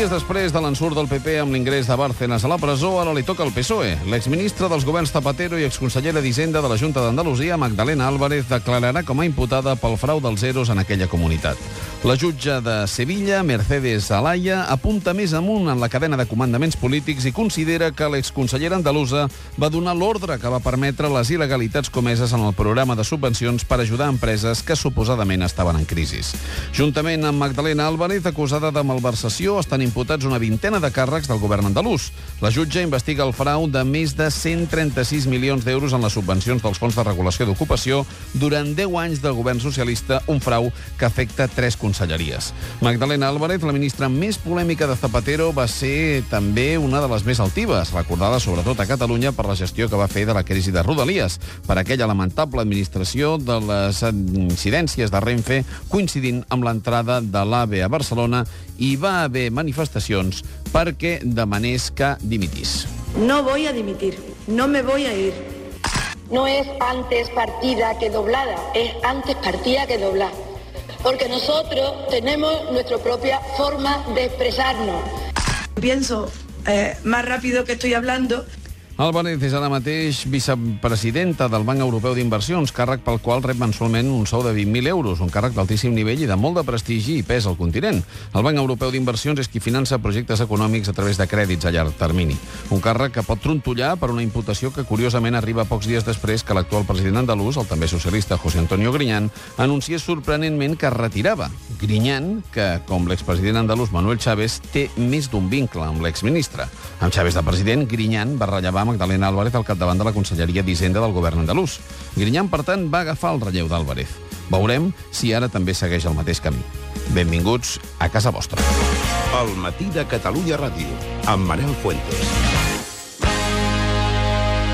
Dies després de l'ensurt del PP amb l'ingrés de Bárcenas a la presó, ara li toca al PSOE. L'exministra dels governs Zapatero i exconsellera d'Hisenda de la Junta d'Andalusia, Magdalena Álvarez, declararà com a imputada pel frau dels zeros en aquella comunitat. La jutge de Sevilla, Mercedes Alaya, apunta més amunt en la cadena de comandaments polítics i considera que l'exconsellera andalusa va donar l'ordre que va permetre les il·legalitats comeses en el programa de subvencions per ajudar empreses que suposadament estaven en crisi. Juntament amb Magdalena Álvarez, acusada de malversació, estan imputats una vintena de càrrecs del govern andalús. La jutge investiga el frau de més de 136 milions d'euros en les subvencions dels fons de regulació d'ocupació durant 10 anys del govern socialista, un frau que afecta tres conselleries. Magdalena Álvarez, la ministra més polèmica de Zapatero, va ser també una de les més altives, recordada sobretot a Catalunya per la gestió que va fer de la crisi de Rodalies, per aquella lamentable administració de les incidències de Renfe coincidint amb l'entrada de l'AVE a Barcelona i va haver manifestacions perquè demanés que dimitís. No voy a dimitir, no me voy a ir. No es antes partida que doblada, es antes partida que doblada. Porque nosotros tenemos nuestra propia forma de expresarnos. Pienso eh, más rápido que estoy hablando Álvarez és ara mateix vicepresidenta del Banc Europeu d'Inversions, càrrec pel qual rep mensualment un sou de 20.000 euros, un càrrec d'altíssim nivell i de molt de prestigi i pes al continent. El Banc Europeu d'Inversions és qui finança projectes econòmics a través de crèdits a llarg termini. Un càrrec que pot trontollar per una imputació que curiosament arriba pocs dies després que l'actual president andalús, el també socialista José Antonio Griñán, anunciés sorprenentment que es retirava. Griñán, que, com l'expresident andalús Manuel Chávez, té més d'un vincle amb l'exministre. Amb Chávez de president, Griñán va rellevar Magdalena Álvarez al capdavant de la Conselleria d'Hisenda del govern andalús. Grinyán, per tant, va agafar el relleu d'Álvarez. Veurem si ara també segueix el mateix camí. Benvinguts a casa vostra. El matí de Catalunya Ràdio, amb Manel Fuentes.